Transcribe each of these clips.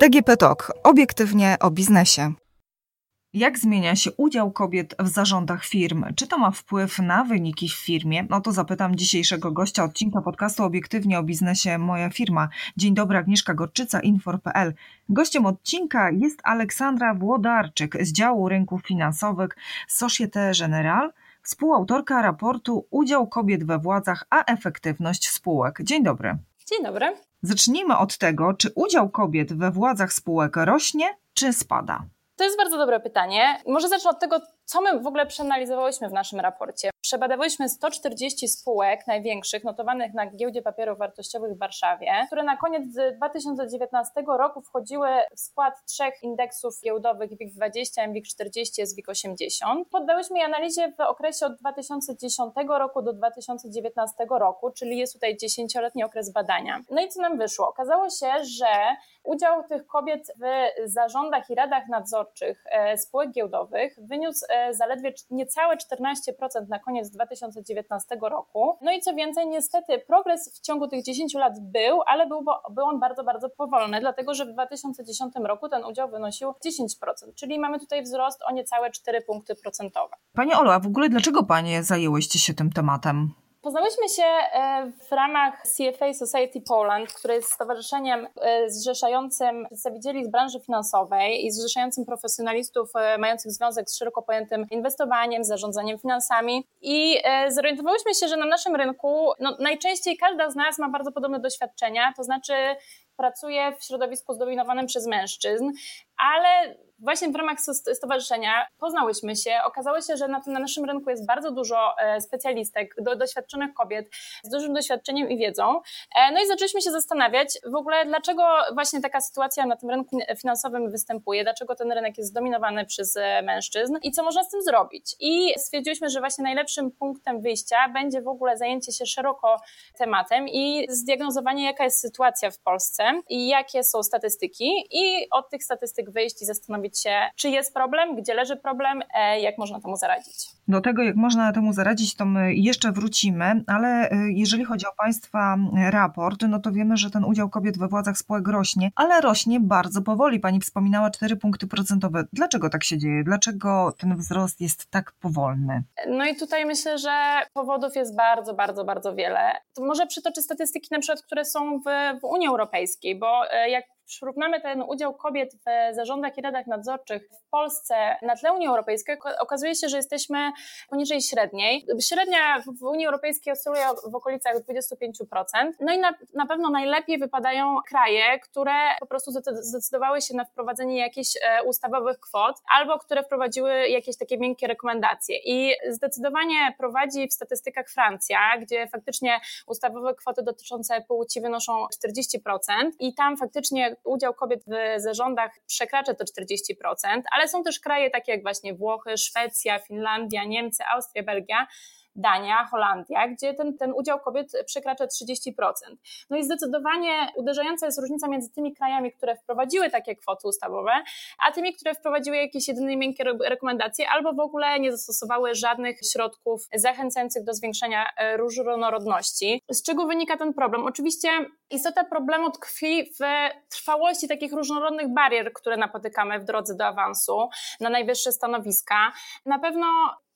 DGP Talk. Obiektywnie o biznesie. Jak zmienia się udział kobiet w zarządach firm? Czy to ma wpływ na wyniki w firmie? No to zapytam dzisiejszego gościa odcinka podcastu Obiektywnie o biznesie Moja firma. Dzień dobry, Agnieszka Gorczyca, Infor.pl. Gościem odcinka jest Aleksandra Włodarczyk z działu rynków finansowych Societe Generale, współautorka raportu Udział kobiet we władzach, a efektywność spółek. Dzień dobry. Dzień dobry. Zacznijmy od tego, czy udział kobiet we władzach spółek rośnie, czy spada? To jest bardzo dobre pytanie. Może zacznę od tego, co my w ogóle przeanalizowałyśmy w naszym raporcie? Przebadałyśmy 140 spółek największych notowanych na giełdzie papierów wartościowych w Warszawie, które na koniec 2019 roku wchodziły w skład trzech indeksów giełdowych WIG20, WIG40, SWIG80. Poddałyśmy je analizie w okresie od 2010 roku do 2019 roku, czyli jest tutaj 10-letni okres badania. No i co nam wyszło? Okazało się, że udział tych kobiet w zarządach i radach nadzorczych e, spółek giełdowych wyniósł e, zaledwie niecałe 14% na koniec 2019 roku. No i co więcej, niestety progres w ciągu tych 10 lat był, ale był, był on bardzo, bardzo powolny, dlatego że w 2010 roku ten udział wynosił 10%, czyli mamy tutaj wzrost o niecałe 4 punkty procentowe. Pani Olo, a w ogóle dlaczego Panie zajęłyście się tym tematem? Poznałyśmy się e, w ramach CFA Society Poland, które jest stowarzyszeniem e, zrzeszającym przedstawicieli z branży finansowej i zrzeszającym profesjonalistów e, mających związek z szeroko pojętym inwestowaniem, zarządzaniem finansami. I zorientowałyśmy się, że na naszym rynku no, najczęściej każda z nas ma bardzo podobne doświadczenia, to znaczy pracuje w środowisku zdominowanym przez mężczyzn, ale właśnie w ramach stowarzyszenia poznałyśmy się. Okazało się, że na, tym, na naszym rynku jest bardzo dużo e, specjalistek, do, doświadczonych kobiet z dużym doświadczeniem i wiedzą. E, no i zaczęliśmy się zastanawiać w ogóle, dlaczego właśnie taka sytuacja na tym rynku finansowym występuje, dlaczego ten rynek jest zdominowany przez e, mężczyzn i co można z tym zrobić. I stwierdziłyśmy, że właśnie najlepszym punktem wyjścia będzie w ogóle zajęcie się szeroko tematem i zdiagnozowanie, jaka jest sytuacja w Polsce i jakie są statystyki i od tych statystyk wyjść i zastanowić się, czy jest problem, gdzie leży problem, e, jak można temu zaradzić. Do tego, jak można temu zaradzić, to my jeszcze wrócimy, ale e, jeżeli chodzi o Państwa raport, no to wiemy, że ten udział kobiet we władzach spółek rośnie, ale rośnie bardzo powoli. Pani wspominała 4 punkty procentowe. Dlaczego tak się dzieje? Dlaczego ten wzrost jest tak powolny? No i tutaj myślę, że powodów jest bardzo, bardzo, bardzo wiele. To może przytoczę statystyki na przykład, które są w, w Unii Europejskiej, bo e, jak przyrównamy ten udział kobiet w zarządach i radach nadzorczych w Polsce na tle Unii Europejskiej, okazuje się, że jesteśmy poniżej średniej. Średnia w Unii Europejskiej oscyluje w okolicach 25%. No i na, na pewno najlepiej wypadają kraje, które po prostu zdecydowały się na wprowadzenie jakichś e, ustawowych kwot albo które wprowadziły jakieś takie miękkie rekomendacje. I zdecydowanie prowadzi w statystykach Francja, gdzie faktycznie ustawowe kwoty dotyczące płci wynoszą 40% i tam faktycznie udział kobiet w zarządach przekracza to 40%, ale są też kraje takie jak właśnie Włochy, Szwecja, Finlandia, Niemcy, Austria, Belgia, Dania, Holandia, gdzie ten, ten udział kobiet przekracza 30%. No i zdecydowanie uderzająca jest różnica między tymi krajami, które wprowadziły takie kwoty ustawowe, a tymi, które wprowadziły jakieś jedyne miękkie rekomendacje albo w ogóle nie zastosowały żadnych środków zachęcających do zwiększenia e, różnorodności. Z czego wynika ten problem? Oczywiście istota problemu tkwi w trwałości takich różnorodnych barier, które napotykamy w drodze do awansu na najwyższe stanowiska. Na pewno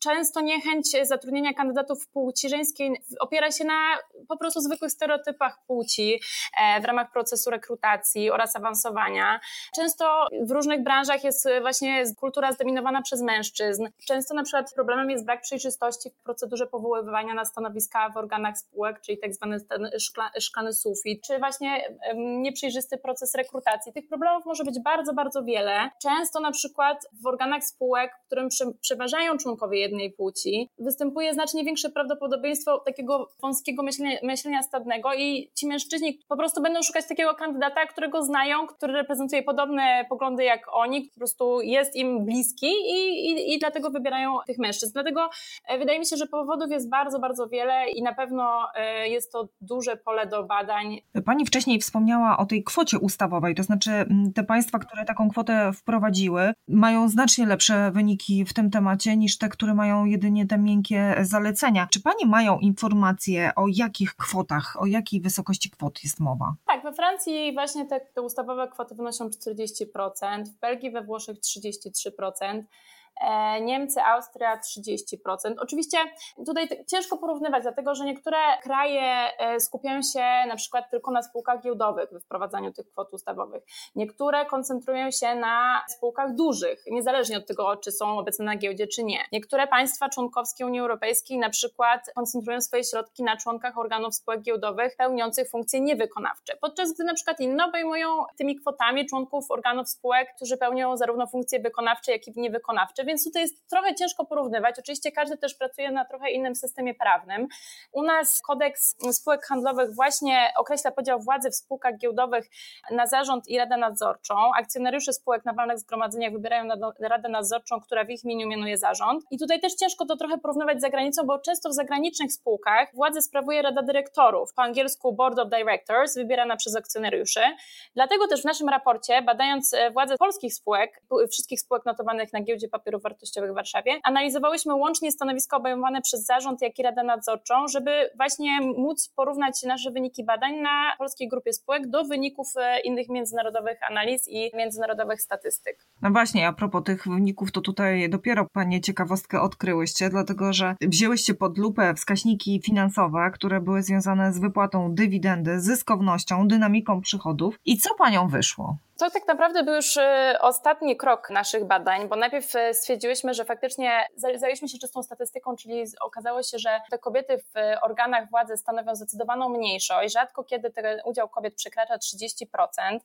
często niechęć zatrudnienia kandydatów płci żeńskiej opiera się na po prostu zwykłych stereotypach płci e, w ramach procesu rekrutacji oraz awansowania. Często w różnych branżach jest właśnie kultura zdominowana przez mężczyzn. Często na przykład problemem jest brak przejrzystości w procedurze powoływania na stanowiska w organach spółek, czyli tak zwany szkla, szklany sufit, czy właśnie nieprzejrzysty proces rekrutacji. Tych problemów może być bardzo, bardzo wiele. Często na przykład w organach spółek, w którym przeważają członkowie jednej płci, występuje znacznie większe prawdopodobieństwo takiego wąskiego myślenia, myślenia stadnego i ci mężczyźni po prostu będą szukać takiego kandydata, którego znają, który reprezentuje podobne poglądy jak oni, po prostu jest im bliski i, i, i dlatego wybierają tych mężczyzn. Dlatego e, wydaje mi się, że powodów jest bardzo, bardzo wiele i na pewno e, jest to duże pole do badań. Pani wcześniej wspomniała o tej kwocie ustawowej, to znaczy te państwa, które taką kwotę wprowadziły, mają znacznie lepsze wyniki w tym temacie niż te, które mają mają jedynie te miękkie zalecenia. Czy Pani mają informacje o jakich kwotach, o jakiej wysokości kwot jest mowa? Tak, we Francji właśnie te, te ustawowe kwoty wynoszą 40%, w Belgii, we Włoszech 33%. E, Niemcy, Austria 30%. Oczywiście tutaj ciężko porównywać, dlatego że niektóre kraje e, skupiają się na przykład tylko na spółkach giełdowych we wprowadzaniu tych kwot ustawowych. Niektóre koncentrują się na spółkach dużych, niezależnie od tego, czy są obecne na giełdzie, czy nie. Niektóre państwa członkowskie Unii Europejskiej na przykład koncentrują swoje środki na członkach organów spółek giełdowych pełniących funkcje niewykonawcze, podczas gdy na przykład inne obejmują tymi kwotami członków organów spółek, którzy pełnią zarówno funkcje wykonawcze, jak i niewykonawcze więc tutaj jest trochę ciężko porównywać. Oczywiście każdy też pracuje na trochę innym systemie prawnym. U nas kodeks spółek handlowych właśnie określa podział władzy w spółkach giełdowych na zarząd i radę nadzorczą. Akcjonariusze spółek na walnych zgromadzeniach wybierają radę nadzorczą, która w ich imieniu mianuje zarząd. I tutaj też ciężko to trochę porównywać z zagranicą, bo często w zagranicznych spółkach władzę sprawuje Rada Dyrektorów, po angielsku Board of Directors, wybierana przez akcjonariuszy. Dlatego też w naszym raporcie, badając e, władze polskich spółek, wszystkich spółek notowanych na giełdzie papierów wartościowych w Warszawie. Analizowałyśmy łącznie stanowiska obejmowane przez zarząd, jak i Radę Nadzorczą, żeby właśnie móc porównać nasze wyniki badań na polskiej grupie spółek do wyników e, innych międzynarodowych analiz i międzynarodowych statystyk. No właśnie, a propos tych wyników, to tutaj dopiero Panie ciekawostkę odkryłyście, dlatego że wzięłyście pod lupę wskaźniki finansowe, które były związane z wypłatą dywidendy, zyskownością, dynamiką przychodów. I co Panią wyszło? To tak naprawdę był już e, ostatni krok naszych badań, bo najpierw e, stwierdziłyśmy, że faktycznie zajęliśmy się czystą statystyką, czyli okazało się, że te kobiety w organach władzy stanowią zdecydowaną mniejszość. Rzadko kiedy ten udział kobiet przekracza 30%.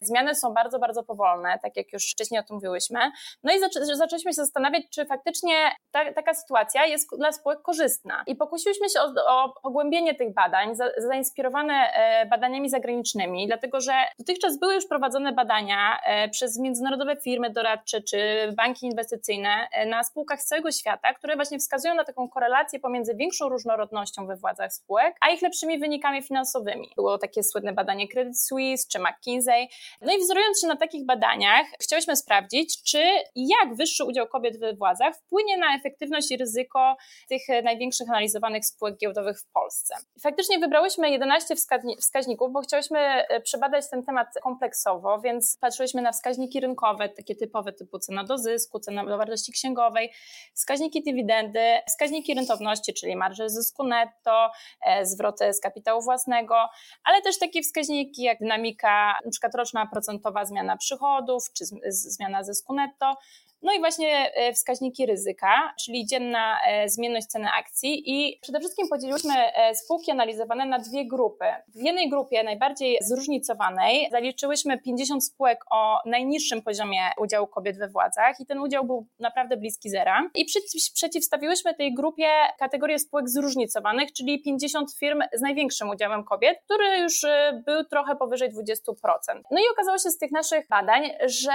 Zmiany są bardzo, bardzo powolne, tak jak już wcześniej o tym mówiłyśmy. No i zaczę zaczęliśmy się zastanawiać, czy faktycznie ta, taka sytuacja jest dla spółek korzystna. I pokusiłyśmy się o, o pogłębienie tych badań, za, zainspirowane e, badaniami zagranicznymi, dlatego że dotychczas były już prowadzone badania E, przez międzynarodowe firmy doradcze czy banki inwestycyjne e, na spółkach z całego świata, które właśnie wskazują na taką korelację pomiędzy większą różnorodnością we władzach spółek, a ich lepszymi wynikami finansowymi. Było takie słynne badanie Credit Suisse czy McKinsey. No i wzorując się na takich badaniach, chciałyśmy sprawdzić, czy i jak wyższy udział kobiet we władzach wpłynie na efektywność i ryzyko tych największych analizowanych spółek giełdowych w Polsce. Faktycznie wybrałyśmy 11 wskaźników, bo chciałyśmy e, przebadać ten temat kompleksowo, więc patrzyliśmy na wskaźniki rynkowe, takie typowe typu cena do zysku, cena do wartości księgowej, wskaźniki dywidendy, wskaźniki rentowności, czyli marże zysku netto, e, zwroty z kapitału własnego, ale też takie wskaźniki jak dynamika, np. roczna procentowa zmiana przychodów, czy zmiana zysku netto, no i właśnie e, wskaźniki ryzyka, czyli dzienna e, zmienność ceny akcji i przede wszystkim podzieliłyśmy e, spółki analizowane na dwie grupy. W jednej grupie, najbardziej zróżnicowanej, zaliczyłyśmy 50 spółek o najniższym poziomie udziału kobiet we władzach i ten udział był naprawdę bliski zera. I przeciwstawiłyśmy tej grupie kategorię spółek zróżnicowanych, czyli 50 firm z największym udziałem kobiet, który już był trochę powyżej 20%. No i okazało się z tych naszych badań, że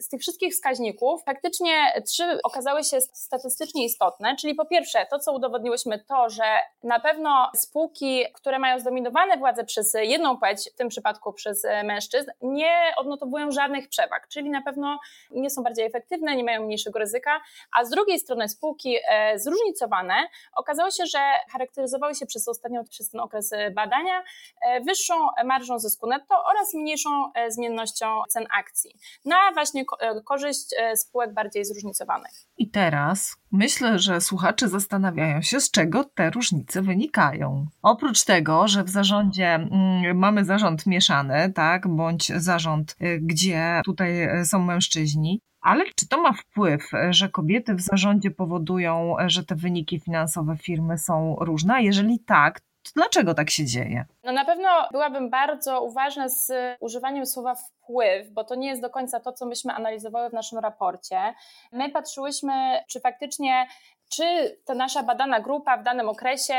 z tych wszystkich wskaźników faktycznie trzy okazały się statystycznie istotne, czyli po pierwsze to, co udowodniłyśmy, to, że na pewno spółki, które mają zdominowane władze przez jedną płeć, w tym przypadku przez mężczyzn, nie odnotowują żadnych przewag, czyli na pewno nie są bardziej efektywne, nie mają mniejszego ryzyka, a z drugiej strony spółki e, zróżnicowane okazało się, że charakteryzowały się przez ostatnią, przez ten okres badania e, wyższą marżą zysku netto oraz mniejszą e, zmiennością cen akcji. Na właśnie korzyść spółek spółek bardziej zróżnicowanych. I teraz myślę, że słuchacze zastanawiają się, z czego te różnice wynikają. Oprócz tego, że w zarządzie mm, mamy zarząd mieszany, tak, bądź zarząd, y, gdzie tutaj y, są mężczyźni, ale czy to ma wpływ, że kobiety w zarządzie powodują, że te wyniki finansowe firmy są różne? Jeżeli tak, Dlaczego tak się dzieje? No na pewno byłabym bardzo uważna z używaniem słowa wpływ, bo to nie jest do końca to, co myśmy analizowały w naszym raporcie. My patrzyłyśmy, czy faktycznie, czy ta nasza badana grupa w danym okresie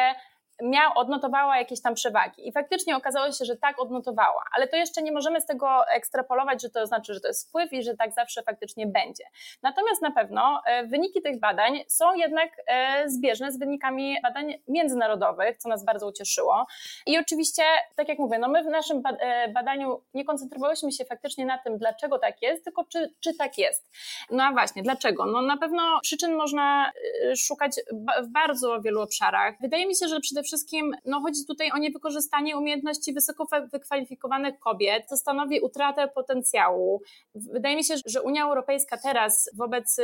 miał, odnotowała jakieś tam przewagi. I faktycznie okazało się, że tak odnotowała, ale to jeszcze nie możemy z tego ekstrapolować, że to znaczy, że to jest wpływ i że tak zawsze faktycznie będzie. Natomiast na pewno e, wyniki tych badań są jednak e, zbieżne z wynikami badań międzynarodowych, co nas bardzo ucieszyło. I oczywiście, tak jak mówię, no my w naszym e, badaniu nie koncentrowałyśmy się faktycznie na tym, dlaczego tak jest, tylko czy, czy tak jest. No a właśnie, dlaczego? No na pewno przyczyn można szukać w bardzo wielu obszarach. Wydaje mi się, że przede wszystkim no, chodzi tutaj o niewykorzystanie umiejętności wysoko wykwalifikowanych kobiet, co stanowi utratę potencjału. Wydaje mi się, że Unia Europejska teraz wobec y,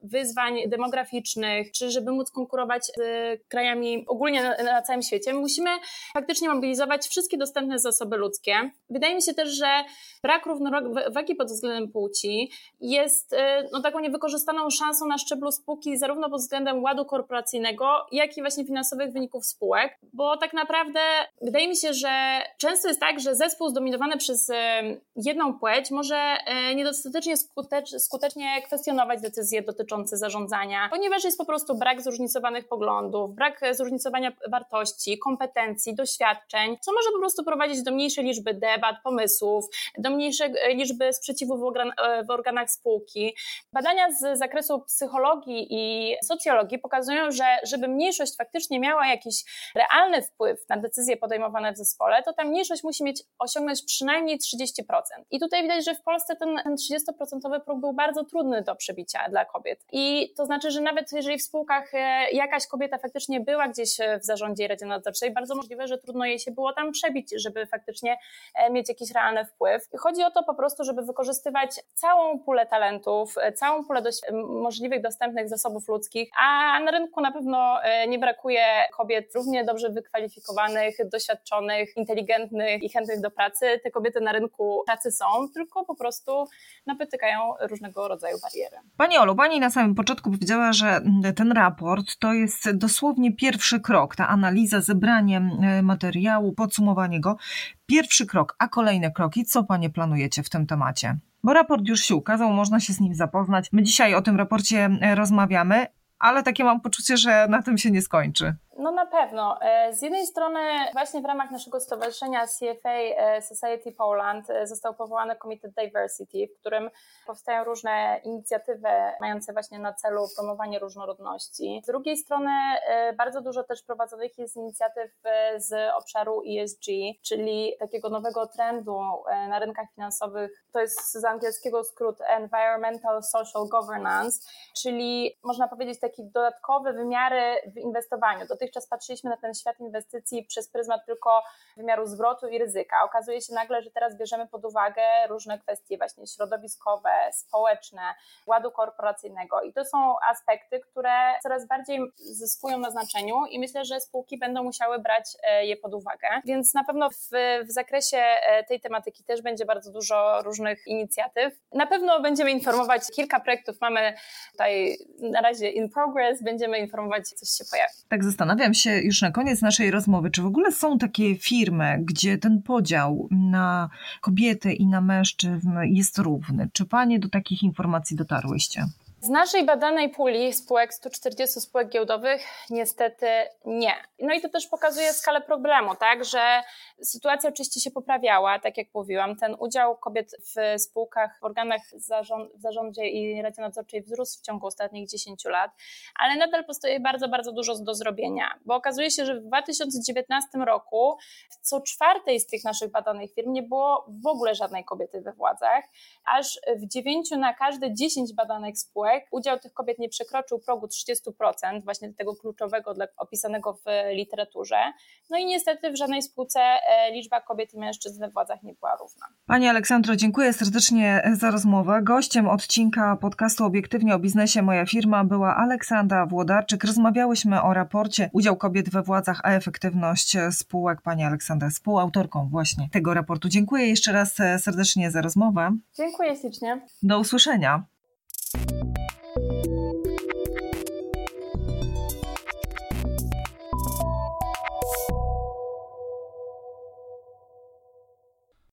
wyzwań demograficznych, czy żeby móc konkurować z krajami ogólnie na, na całym świecie, musimy faktycznie mobilizować wszystkie dostępne zasoby ludzkie. Wydaje mi się też, że brak równowagi pod względem płci jest y, no, taką niewykorzystaną szansą na szczeblu spółki zarówno pod względem ładu korporacyjnego, jak i właśnie finansowych wyników spółek, bo tak naprawdę wydaje mi się, że często jest tak, że zespół zdominowany przez jedną płeć może e, niedostatecznie skutecznie kwestionować decyzje dotyczące zarządzania, ponieważ jest po prostu brak zróżnicowanych poglądów, brak zróżnicowania wartości, kompetencji, doświadczeń, co może po prostu prowadzić do mniejszej liczby debat, pomysłów, do mniejszej e, liczby sprzeciwów e, w organach spółki. Badania z zakresu psychologii i socjologii pokazują, że żeby mniejszość faktycznie miała jakiś realny wpływ na decyzje podejmowane w zespole, to ta mniejszość musi mieć osiągnąć przynajmniej 30%. I tutaj widać, że w Polsce ten, ten 30% próg był bardzo trudny do przebicia dla kobiet. I to znaczy, że nawet jeżeli w spółkach e, jakaś kobieta faktycznie była gdzieś e, w zarządzie i Radzie Nadzorczej, bardzo możliwe, że trudno jej się było tam przebić, żeby faktycznie e, mieć jakiś realny wpływ. I chodzi o to po prostu, żeby wykorzystywać całą pulę talentów, całą pulę możliwych dostępnych zasobów ludzkich, a na rynku na pewno nie brakuje kobiet równie dobrze wykwalifikowanych, doświadczonych, inteligentnych i chętnych do pracy. Te kobiety na rynku pracy są, tylko po prostu napotykają różnego rodzaju bariery. Pani Olu, Pani na samym początku powiedziała, że ten raport to jest dosłownie pierwszy krok, ta analiza, zebranie e, materiału, podsumowanie go. Pierwszy krok, a kolejne kroki, co Panie planujecie w tym temacie? Bo raport już się ukazał, można się z nim zapoznać. My dzisiaj o tym raporcie e, rozmawiamy, ale takie mam poczucie, że na tym się nie skończy. No na pewno. E, z jednej strony właśnie w ramach naszego stowarzyszenia CFA e, Society Poland e, został powołany Komitet Diversity, w którym powstają różne inicjatywy mające właśnie na celu promowanie różnorodności. Z drugiej strony bardzo dużo też prowadzonych jest inicjatyw z obszaru ESG, czyli takiego nowego trendu na rynkach finansowych. To jest z angielskiego skrót Environmental Social Governance, czyli można powiedzieć taki dodatkowe wymiary w inwestowaniu. Do tych dotychczas patrzyliśmy na ten świat inwestycji przez pryzmat tylko wymiaru zwrotu i ryzyka. Okazuje się nagle, że teraz bierzemy pod uwagę różne kwestie właśnie środowiskowe, społeczne, ładu korporacyjnego i to są aspekty, które coraz bardziej zyskują na znaczeniu i myślę, że spółki będą musiały brać e, je pod uwagę. Więc na pewno w, w zakresie e, tej tematyki też będzie bardzo dużo różnych inicjatyw. Na pewno będziemy informować, kilka projektów mamy tutaj na razie in progress, będziemy informować, coś się pojawi. Tak zastanawiam zastanawiam się już na koniec naszej rozmowy, czy w ogóle są takie firmy, gdzie ten podział na kobiety i na mężczyzn jest równy? Czy panie do takich informacji dotarłyście? Z naszej badanej puli spółek 140 spółek giełdowych niestety nie. No i to też pokazuje skalę problemu, tak, że sytuacja oczywiście się poprawiała, tak jak mówiłam, ten udział kobiet w spółkach, w organach w zarządzie i Radzie Nadzorczej wzrósł w ciągu ostatnich 10 lat, ale nadal pozostaje bardzo, bardzo dużo do zrobienia, bo okazuje się, że w 2019 roku w co czwartej z tych naszych badanych firm nie było w ogóle żadnej kobiety we władzach, aż w 9 na każde 10 badanych spółek spółek udział tych kobiet nie przekroczył progu 30%, właśnie tego kluczowego dla, opisanego w literaturze. No i niestety w żadnej spółce e, liczba kobiet i mężczyzn we władzach nie była równa. Pani Aleksandro, dziękuję serdecznie za rozmowę. Gościem odcinka podcastu Obiektywnie o biznesie Moja firma była Aleksandra Włodarczyk. Rozmawiałyśmy o raporcie Udział kobiet we władzach, a efektywność spółek. Pani Aleksandra, współautorką właśnie tego raportu. Dziękuję jeszcze raz serdecznie za rozmowę. Dziękuję ślicznie. Do usłyszenia. Música